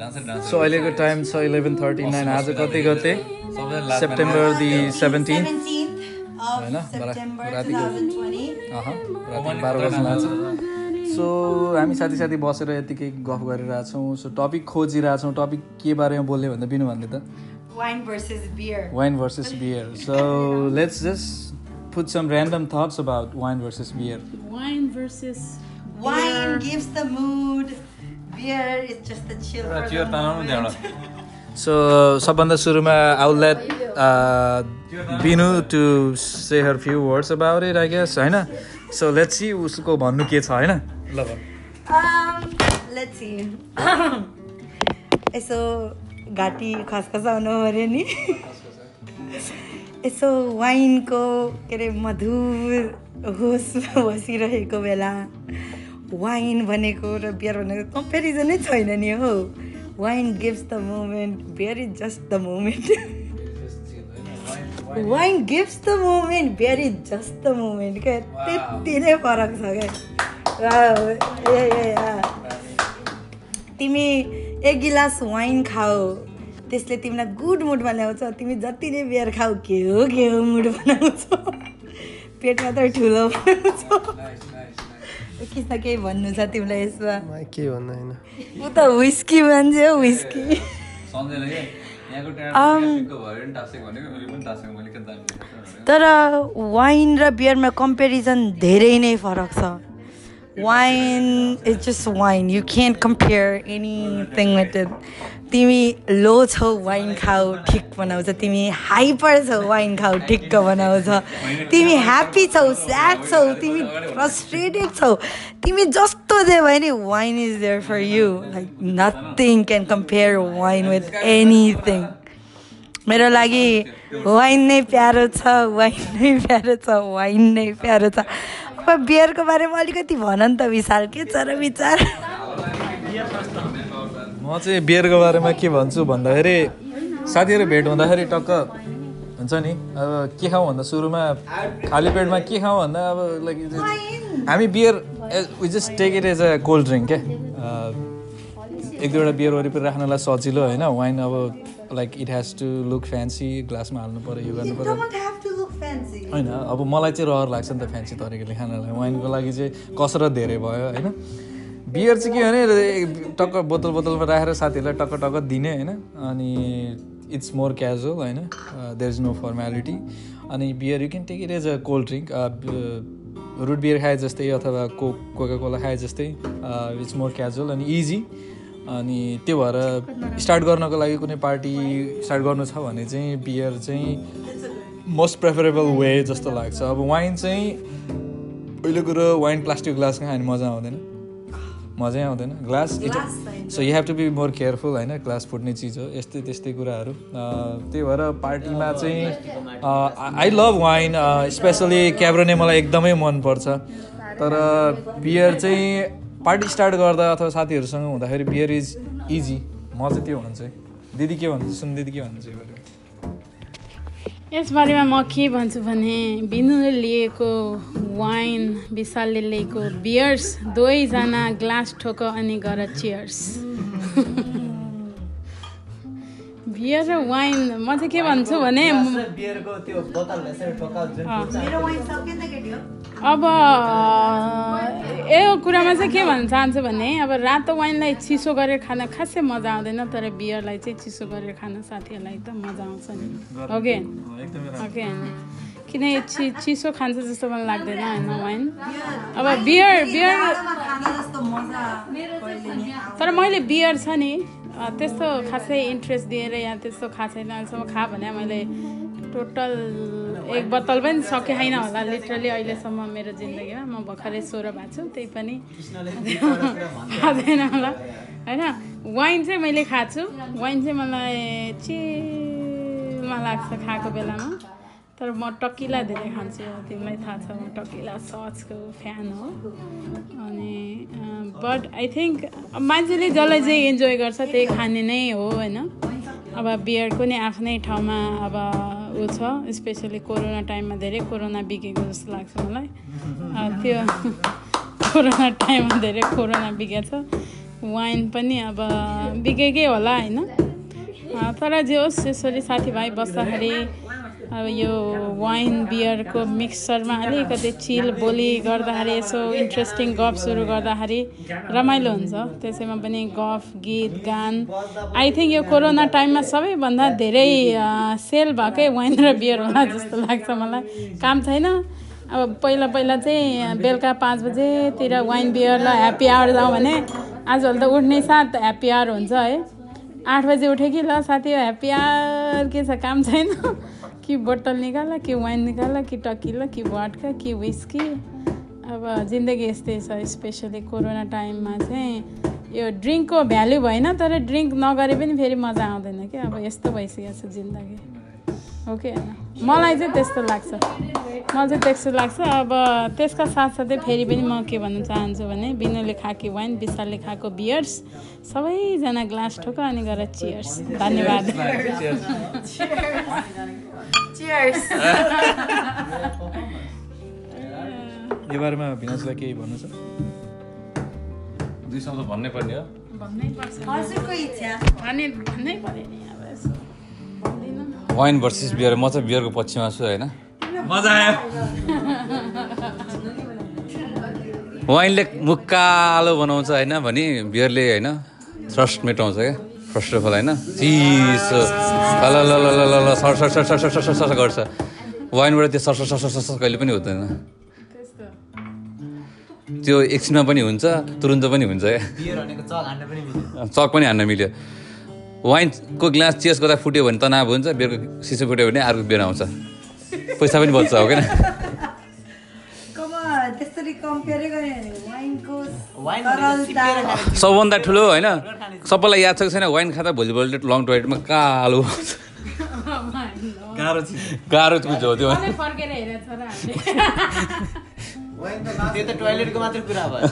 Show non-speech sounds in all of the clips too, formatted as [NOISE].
So अहिलेको time छ eleven thirty nine आज कति गते September the seventeen 17th of होइन, रातिको- 2020. राति बाह्र बजी लाग्छ सो हामी साथी साथी बसेर यतिकै गफ गरिरहेछौँ। So topic खोजिरहेछौँ। टपिक के बारेमा बोल्ने भन्दा बिनु भन्दै त? Wine versus beer. Wine versus beer so let's just put some random thoughts about wine versus beer Wine versus Wine gives the mood. Beer is just the chill for the moment. So [LAUGHS] सबभन्दा सुरुमा outlet Binu to say her few words about it I guess होइन? So let's see उसको भन्नु के छ होइन? ल Um, let's see. [COUGHS] यसो घाँटी खसखसाउनु पऱ्यो नि। [LAUGHS] यसो वाइनको के अरे मधुर होस बसिरहेको बेला। वाइन भनेको र बियर भनेको कम्पेरिजनै छैन नि हो। Wine gives the moment beer is just the moment wine gives the moment beer is just the moment क्या? त्यति नै फरक छ क्या। तिमी एक गिलास वाइन खाऊ त्यसले तिमीलाई गुड मुडमा ल्याउँछ तिमी जति नै बियर खाऊ के हो के हो मुड बनाउँछ? पेटमा त ठुलो बनाउँछ। केही न केही भन्नु छ तिमीलाई यसमा के भन्नु होइन। ऊ त विस्की मान्छे हो विस्की सम्झेन कि? यहाँको आम। ट्याको भयो नि टासेको भनेको मैले पनि टासेको मैले किन जान्छु तर वाइन र बियरमा कम्पेरिजन धेरै नै फरक छ। Wine is just wine you can't compare anything with it तिमी लो छौ वाइन खाऊ ठिक बनाउँछ। तिमी हाइपर छौ वाइन खाऊ ठिक्क बनाउँछ। तिमी ह्याप्पी छौ स्याड छौ तिमी फ्रस्ट्रेटेड छौ। तिमी जस्तो जे भयो नि wine is there for you. Like nothing can compare wine with anything. मेरो लागि वाइन नै प्यारो छ वाइन नै प्यारो छ वाइन नै प्यारो छ। अब बियरको बारेमा अलिकति भन नि त विशाल के छ र विचार? म चाहिँ बियरको बारेमा के भन्छु भन्दाखेरि साथीहरू भेट हुँदाखेरि टक्क हुन्छ नि अब के खाउँ भन्दा सुरुमा खाली पेटमा के खाउँ भन्दा अब लाइक हामी beer we just take it as a cold drink क्या? एक दुईवटा बियर वरिपरि राख्नलाई सजिलो होइन वाइन अब like it has to look fancy ग्लासमा हाल्नु पऱ्यो यो गर्नु पऱ्यो होइन अब मलाई चाहिँ रहर लाग्छ नि त फ्यान्सी तरिकाले खानालाई वाइनको लागि चाहिँ कसरत धेरै भयो होइन? बियर चाहिँ के भने टक्क बोतल बोतलमा राखेर साथीहरूलाई टक्क टक्क दिने होइन? अनि इट्स मोर क्याजुअल होइन? देयर इज नो फर्मेलिटी अनि beer you can take it as a cold drink root beer खाए जस्तै अथवा कोक कोका कोला खाए जस्तै इट्स मोर क्याजुअल अनि इजी अनि त्यो भएर स्टार्ट गर्नको लागि कुनै पार्टी स्टार्ट गर्नु छ भने चाहिँ बियर चाहिँ मोस्ट प्रेफरेबल वे जस्तो लाग्छ। अब वाइन चाहिँ पहिलो कुरो वाइन प्लास्टिक ग्लासमा खाने मजा आउँदैन। मजै आउँदैन। Glass it so you have to be more careful होइन? ग्लास फुट्ने चिज हो। यस्तै त्यस्तै कुराहरू। अँ, त्यही भएर पार्टीमा चाहिँ I love wine specially cabernet मलाई एकदमै मनपर्छ। तर बियर चाहिँ पार्टी स्टार्ट गर्दा अथवा साथीहरूसँग हुँदाखेरि बियर इज इजी म चाहिँ त्यो भन्छु है दिदी के भन्छ? सुन दिदी के बारेमा? यसबारेमा म के भन्छु भने बिनुले लिएको वाइन विशालले लिएको बियर्स दुवैजना ग्लास ठोक अनि गर चियर्स। बियर र वाइन म चाहिँ के भन्छु भने अब यो कुरामा चाहिँ के भन्न चाहन्छु भने अब रातो वाइनलाई चिसो गरेर खान खासै मजा आउँदैन तर बियरलाई चाहिँ चिसो गरेर खान साथीहरूलाई एकदम मजा आउँछ नि। ओके ओके किन यो चि चिसो खान्छ जस्तो मलाई लाग्दैन होइन वाइन? अब बियर बियर तर मैले बियर छ नि त्यस्तो खासै इन्ट्रेस्ट दिएर या त्यस्तो छैन अहिलेसम्म खा भने मैले टोटल एक बोतल पनि सके छैन होला लिटरली अहिलेसम्म मेरो जिन्दगीमा। म भर्खरै सोह्र भएको छु त्यही पनि। खाँदैन होला। होइन? वाइन चाहिँ मैले खाएको छु। वाइन चाहिँ मलाई चिलमा लाग्छ खाएको बेलामा। तर म टकिला धेरै खान्छु। तिमीलाई थाहा छ म टकिला ससको फ्यान हो। अनि बट आई थिङ्क मान्छेले जसलाई चाहिँ इन्जोय गर्छ त्यही खाने नै हो होइन? अब बियरको नि आफ्नै ठाउँमा अब ऊ छ स्पेसली कोरोना टाइममा धेरै कोरोना बिकेको जस्तो लाग्छ मलाई। त्यो [LAUGHS] कोरोना टाइममा धेरै कोरोना बिकेको छ। वाइन पनि अब बिकेकै होला होइन? तर जे होस् यसरी साथीभाइ बस्दाखेरि अब यो वाइन बियरको मिक्सचरमा अलिकति चिल बोली गर्दाखेरि यसो इन्ट्रेस्टिङ गफ सुरु गर्दाखेरि रमाइलो हुन्छ। त्यसैमा पनि गफ गीत गान। आई थिङ्क यो कोरोना टाइममा सबैभन्दा धेरै सेल भएकै वाइन र बियर होला जस्तो लाग्छ मलाई। काम छैन। अब पहिला पहिला चाहिँ बेलुका पाँच बजेतिर वाइन बियर ल ह्याप्पी आवर जाउँ भने आजभोलि त उठ्ने साथ ह्याप्पी आवर हुन्छ है। आठ बजे उठ्यो कि ल साथी ह्याप्पी आवर के छ? काम छैन। कि बोतल निकाल कि वाइन निकाल कि टकिलो कि भटका कि विस्की अब जिन्दगी यस्तै छ स्पेसली कोरोना टाइममा चाहिँ यो ड्रिङ्कको भ्याल्यु भएन तर ड्रिङ्क नगरे पनि फेरि मजा आउँदैन क्या अब यस्तो भइसकेको छ जिन्दगी। हो कि होइन। मलाई चाहिँ त्यस्तो लाग्छ। मलाई चाहिँ त्यस्तो लाग्छ। अब त्यसका साथसाथै फेरि पनि म के भन्न चाहन्छु भने बिनुले खाएको वाइन विशालले खाएको बियर्स सबैजना ग्लास ठोक अनि गएर चियर्स। धन्यवाद. यो बारेमा भिनासलाई केही भन्नु छ? दुई शब्द भन्नै पर्ने हो। भन्नै पर्छ। हजुरको इच्छा। भने भन्नै पऱ्यो नि। वाइन भर्सेस बियर म चाहिँ बियरको पक्षमा छु होइन मजा आयो वाइनले मुक्कालो बनाउँछ होइन भने बियरले होइन थ्रस्ट मेटाउँछ क्या फर्स्ट अफ अल होइन चिसो ल ल ल ल ल सर सर सर सर सर सर गर्छ वाइनबाट त्यो सर सर सर सर सर कहिले पनि हुँदैन त्यो एकछिनमा पनि हुन्छ तुरुन्त पनि हुन्छ क्या चक पनि हान्न मिल्यो वाइनको ग्लास चेस गर्दा फुट्यो भने तनाव हुन्छ बियरको सिसो फुट्यो भने अर्को बियर आउँछ। पैसा पनि बच्छ हो किन सबभन्दा ठुलो होइन? सबैलाई याद छ कि छैन वाइन खाँदा भोलिपल्ट लङ टोइलेटमा कालो। [LAUGHS] गाह्रो चिज। गाह्रो कुछ हो त्यो। [LAUGHS] [LAUGHS] त्यो त टोइलेटको मात्रै कुरा भयो।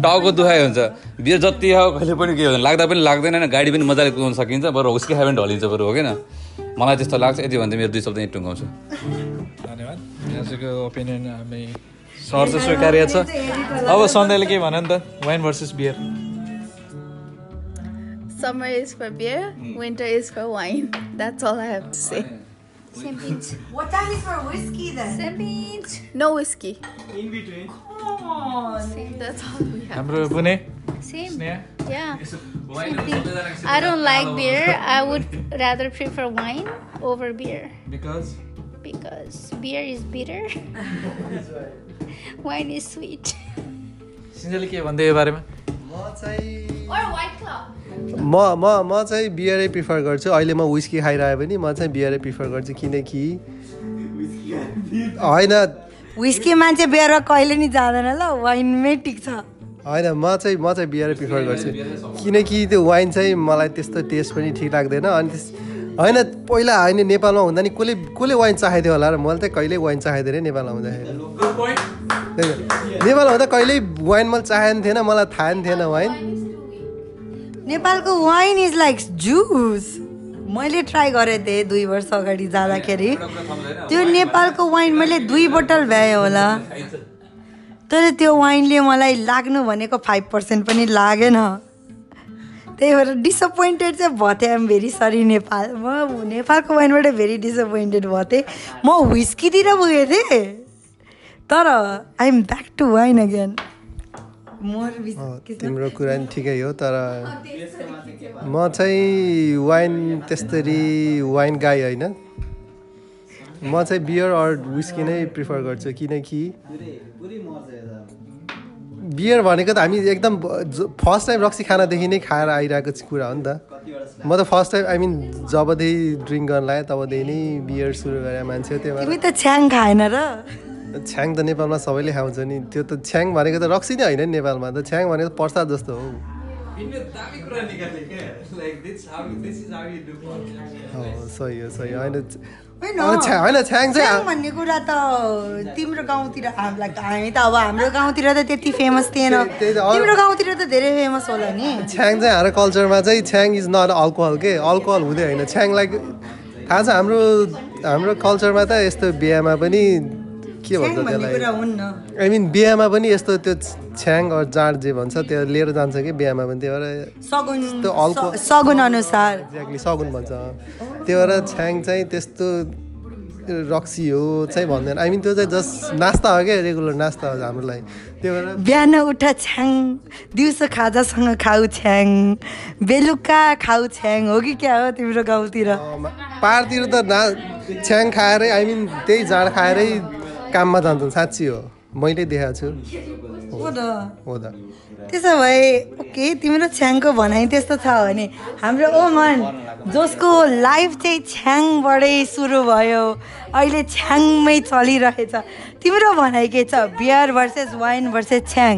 [LAUGHS] टाउको दुखाइ हुन्छ। बियर जति हो कहिले पनि के हुँदैन लाग्दा पनि लाग्दैन होइन गाडी पनि मजाले कुदाउन सकिन्छ बरु हुस्की खायो भने ढलिन्छ बरु हो किन मलाई त्यस्तो लाग्छ यति भन्दा मेरो दुई शब्द यहीँ टुङ्गाउँछु। धन्यवाद। भिनासको ओपिनियन हामी सर चाहिँ स्वीकार्य छ। अब सन्ध्याले के भन नि त? Wine versus beer Summer is for beer, winter is for wine. That's all I have to say. Same. What time is for whiskey then? Same. No whiskey. In between Come on. Same. That's all we have. हाम्रो बुने Same. Yeah. Same thing. I don't like beer. I would rather prefer wine over beer because because beer is bitter. wine is sweet. सिन्जेले के भन्दै यो बारेमा म. म म म चाहिँ बियरै प्रिफर गर्छु। अहिले म विस्की खाइरहे पनि म चाहिँ बियरै प्रिफर गर्छु किनकि होइन। विस्की मान्छे बिहेर कहिले नि जाँदैन ल वाइनमै टिक्छ। होइन म चाहिँ म चाहिँ बियरै प्रिफर गर्छु। किनकि त्यो वाइन चाहिँ मलाई त्यस्तो टेस्ट पनि ठिक लाग्दैन। अनि त्यस होइन पहिला होइन नेपालमा हुँदा नि कसले कसले वाइन चाहेको थियो होला र मैले चाहिँ कहिल्यै वाइन चाहेको थिएँ नेपालमा हुँदाखेरि। [LAUGHS] नेपालमा हुँदा कहिल्यै वाइन मैले चाहेको थिएन मलाई थाहा नि थिएन वाइन नेपालको वाइन इज लाइक जुस मैले ट्राई गरेको थिएँ दुई वर्ष अगाडि जाँदाखेरि। त्यो नेपालको वाइन मैले दुई बोतल भ्याएँ होला। तर त्यो वाइनले मलाई लाग्नु भनेको फाइभ पर्सेन्ट पनि लागेन। त्यही भएर डिसपोइन्टेड चाहिँ भएको थिएँ आइम भेरी सरी नेपाल। म नेपालको वाइनबाट भेरी डिसपोइन्टेड भएको थिएँ म विस्कीतिर पुगेको थिएँ। तर I'm back to wine again more तिम्रो कुरा नि ठिकै हो तर म चाहिँ वाइन त्यस्तरी वाइन गाई होइन। म चाहिँ बियर अर विस्की नै प्रिफर गर्छु किनकि बियर भनेको त हामी एकदम फर्स्ट टाइम रक्सी खानादेखि नै खाएर आइरहेको कुरा हो नि त। म त फर्स्ट टाइम आई मिन जबदेखि ड्रिङ्क गर्न लाग्यो तबदेखि नै बियर सुरु गरे मान्छे हो त्यही भएर। तिमी त छ्याङ खाएन र। छ्याङ त नेपालमा सबैले खाउँछ नि। त्यो त छ्याङ भनेको त रक्सी नै होइन नि नेपालमा। त छ्याङ भनेको त प्रसाद जस्तो हो। सही हो सही। होइन होइन छ्याङ चाहिँ भन्ने कुरा त तिम्रो गाउँतिर हामीलाई हामी त अब हाम्रो गाउँतिर त त्यति फेमस थिएन। तिम्रो गाउँतिर त धेरै फेमस होला नि। छ्याङ चाहिँ हाम्रो कल्चरमा चाहिँ छ्याङ इज नट अल्कोहल के? अल्कोहल हुँदै होइन। छ्याङ लाइक थाहा छ हाम्रो हाम्रो कल्चरमा त यस्तो बिहामा पनि के भन्छ त्यसलाई? आई मिन बिहामा पनि यस्तो त्यो छ्याङ जाँड जे भन्छ त्यो लिएर जान्छ कि बिहामा पनि त्यो भएर सगुन त्यो स- सगुन अनुसार एक्ज्याक्टली सगुन भन्छ। त्यो भएर छ्याङ चाहिँ त्यस्तो रक्सी हो चाहिँ भन्दैन। आई मिन त्यो चाहिँ जस्ट नास्ता हो क्या रेगुलर नास्ता हो हाम्रो लागि त्यो भएर बिहान उठ छ्याङ दिउँसो खाजासँग खाऊ छ्याङ बेलुका खाऊ छ्याङ हो कि क्या हो तिम्रो गाउँतिर? पाहाडतिर त ना छ्याङ खाएरै आई मिन त्यही जाँड खाएरै काममा जान्छन् साँच्ची हो। मैले देखाएको छु। हो त। त्यसो भए ओके तिम्रो छ्याङको भनाइ त्यस्तो छ भने हाम्रो ओमन जसको लाइफ चाहिँ छ्याङबाटै सुरु भयो अहिले छ्याङमै चलिरहेछ। तिम्रो भनाइ के छ? Beer versus wine versus chhyang.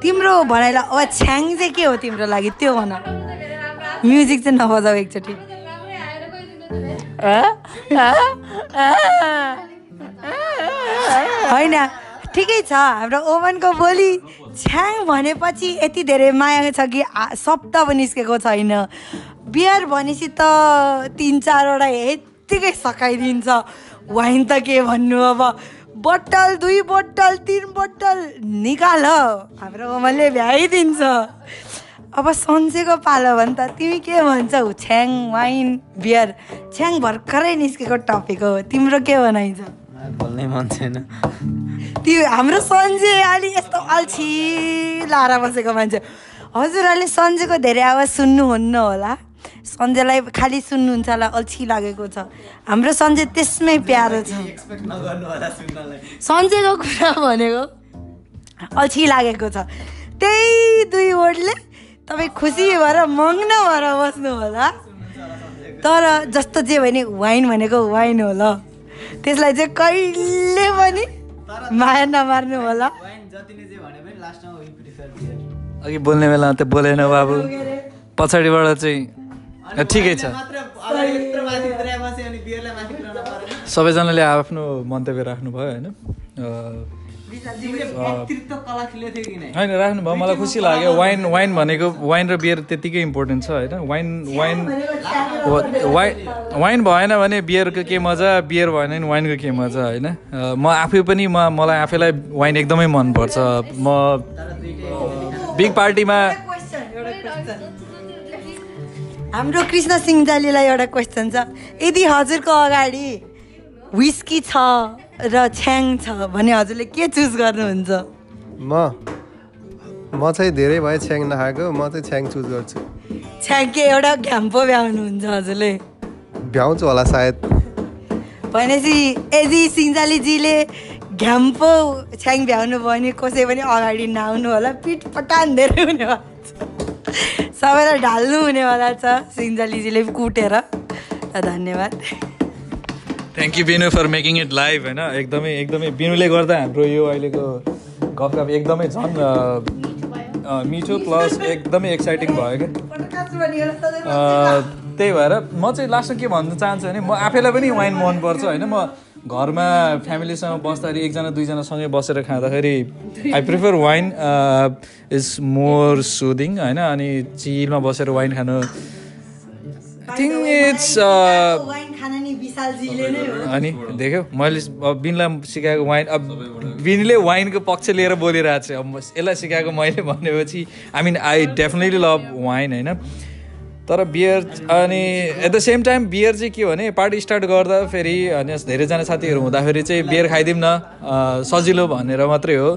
तिम्रो भनाइलाई अब छ्याङ चाहिँ के हो तिम्रो लागि? त्यो भन। म्युजिक चाहिँ नबजाऊ एकचोटि। होइन ठिकै छ हाम्रो ओभनको बोली छ्याङ भनेपछि यति धेरै माया छ कि शब्द पनि निस्केको छैन। बियर भनेपछि त तिन चारवटा यत्तिकै सकाइदिन्छ। वाइन त के भन्नु अब? बोतल दुई बोतल तिन बोतल निकाल। हाम्रो ओमनले भ्याइदिन्छ। अब सन्चेको पालो भने त तिमी के भन्छौ छ्याङ वाइन बियर। छ्याङ भर्खरै निस्केको टपिक हो। तिम्रो के भनाइन्छ बोल्नै मन छैन। त्यो हाम्रो सन्जे अलि यस्तो अल्छी लाएर बसेको मान्छे। हजुरहरूले सन्जेको धेरै आवाज सुन्नुहुन्न होला। सन्जेलाई खालि सुन्नुहुन्छ होला अल्छी लागेको छ। हाम्रो सन्जे त्यसमै प्यारो छ। [LAUGHS] सन्जेको कुरा भनेको अल्छी लागेको छ। त्यही दुई वर्डले तपाईँ खुसी भएर मग्न भएर बस्नु होला। तर जस्तो जे भने वाइन भनेको वाइन हो ल। त्यसलाई चाहिँ कहिले पनि माया नमार्नु होला। अघि बोल्ने बेला त बोलेन बाबु। पछाडिबाट चाहिँ ठिकै छ। सबैजनाले आफ्नो मन्तव्य राख्नुभयो होइन? होइन राख्नुभयो मलाई खुसी लाग्यो। वाइन वाइन भनेको वाइन र बियर त्यत्तिकै इम्पोर्टेन्ट छ होइन? वाइन वाइन वाइन वाइन भएन भने बियरको के मजा बियर भएन भने वाइनको के मजा होइन? म आफै पनि म मलाई आफैलाई वाइन एकदमै मनपर्छ। म बिग पार्टीमा हाम्रो कृष्ण सिंहजालीलाई एउटा क्वेसन छ। यदि हजुरको अगाडि विस्की छ र छ्याङ छ भने हजुरले के चुज गर्नुहुन्छ? म म चाहिँ धेरै भयो छ्याङ नखाएको म चाहिँ छ्याङ चुज गर्छु। छ्याङ के एउटा घ्याम्पो भ्याउनुहुन्छ हजुरले। भ्याउँछु होला सायद। भनेपछि यदि सिंहजालीजीले घ्याम्पो छ्याङ भ्याउनु भयो भने कसै पनि अगाडि नआउनु होला पिठ पटान धेरै हुनेवाला छ सबैलाई ढाल्नु हुनेवाला छ सिंहजालीजीले कुटेर। धन्यवाद। Thank you Binu for making it live होइन? एकदमै एकदमै बिनुले गर्दा हाम्रो यो अहिलेको गफगफ एकदमै झन् मिठो प्लस एकदमै एक्साइटिङ भयो क्या। त्यही भएर म चाहिँ लास्टमा के भन्न चाहन्छु भने म आफैलाई पनि वाइन मनपर्छ होइन? म घरमा फ्यामिलीसँग बस्दाखेरि एकजना दुईजनासँगै बसेर खाँदाखेरि I prefer wine is more soothing होइन? अनि चिलमा बसेर वाइन खानु। थिङ्क इट्स अनि देख्यौ? मैले अब बिनलाई सिकाएको वाइन अब बिनले वाइनको पक्ष लिएर बोलिरहेको छ। अब यसलाई सिकाएको मैले भनेपछि I mean I definitely love wine होइन? तर बियर अनि at the same time beer चाहिँ के भने पार्टी स्टार्ट गर्दा फेरि अनि धेरैजना साथीहरू हुँदाखेरि चाहिँ बियर खाइदिउँ न सजिलो भनेर मात्रै हो।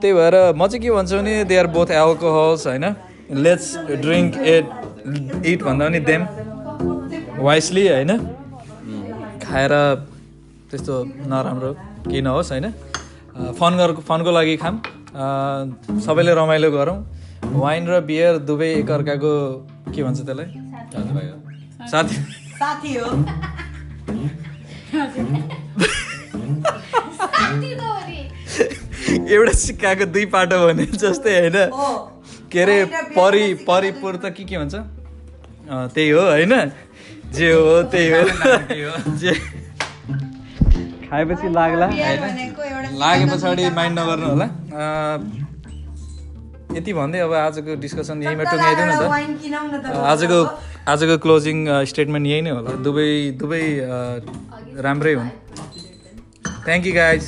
त्यही भएर म चाहिँ के भन्छु भने दे आर बोथ एल्कोहल्स होइन? लेट्स ड्रिङ्क इट इट भन्दा पनि देम वाइसली होइन? खाएर त्यस्तो नराम्रो केही नहोस् होइन? फन गर फनको लागि खाम। सबैले रमाइलो गरौँ। वाइन र बियर दुवै एकअर्काको के भन्छ त्यसलाई? साथी। साथी हो। एउटा सिक्काको दुई पाटो भने जस्तै होइन? हो। के अरे परि परिपुर त के के भन्छ? त्यही हो होइन? जे हो त्यही [LAUGHS] हो। जे खाएपछि लाग्ला। लागे पछाडि माइन्ड नगर्नु होला। अँ, यति भन्दै अब आजको डिस्कसन यहीँमा टुङ्गाइदिउँ न त। आजको आजको क्लोजिङ स्टेटमेन्ट यही नै होला। दुवै दुवै राम्रै हुन्। Thank you guys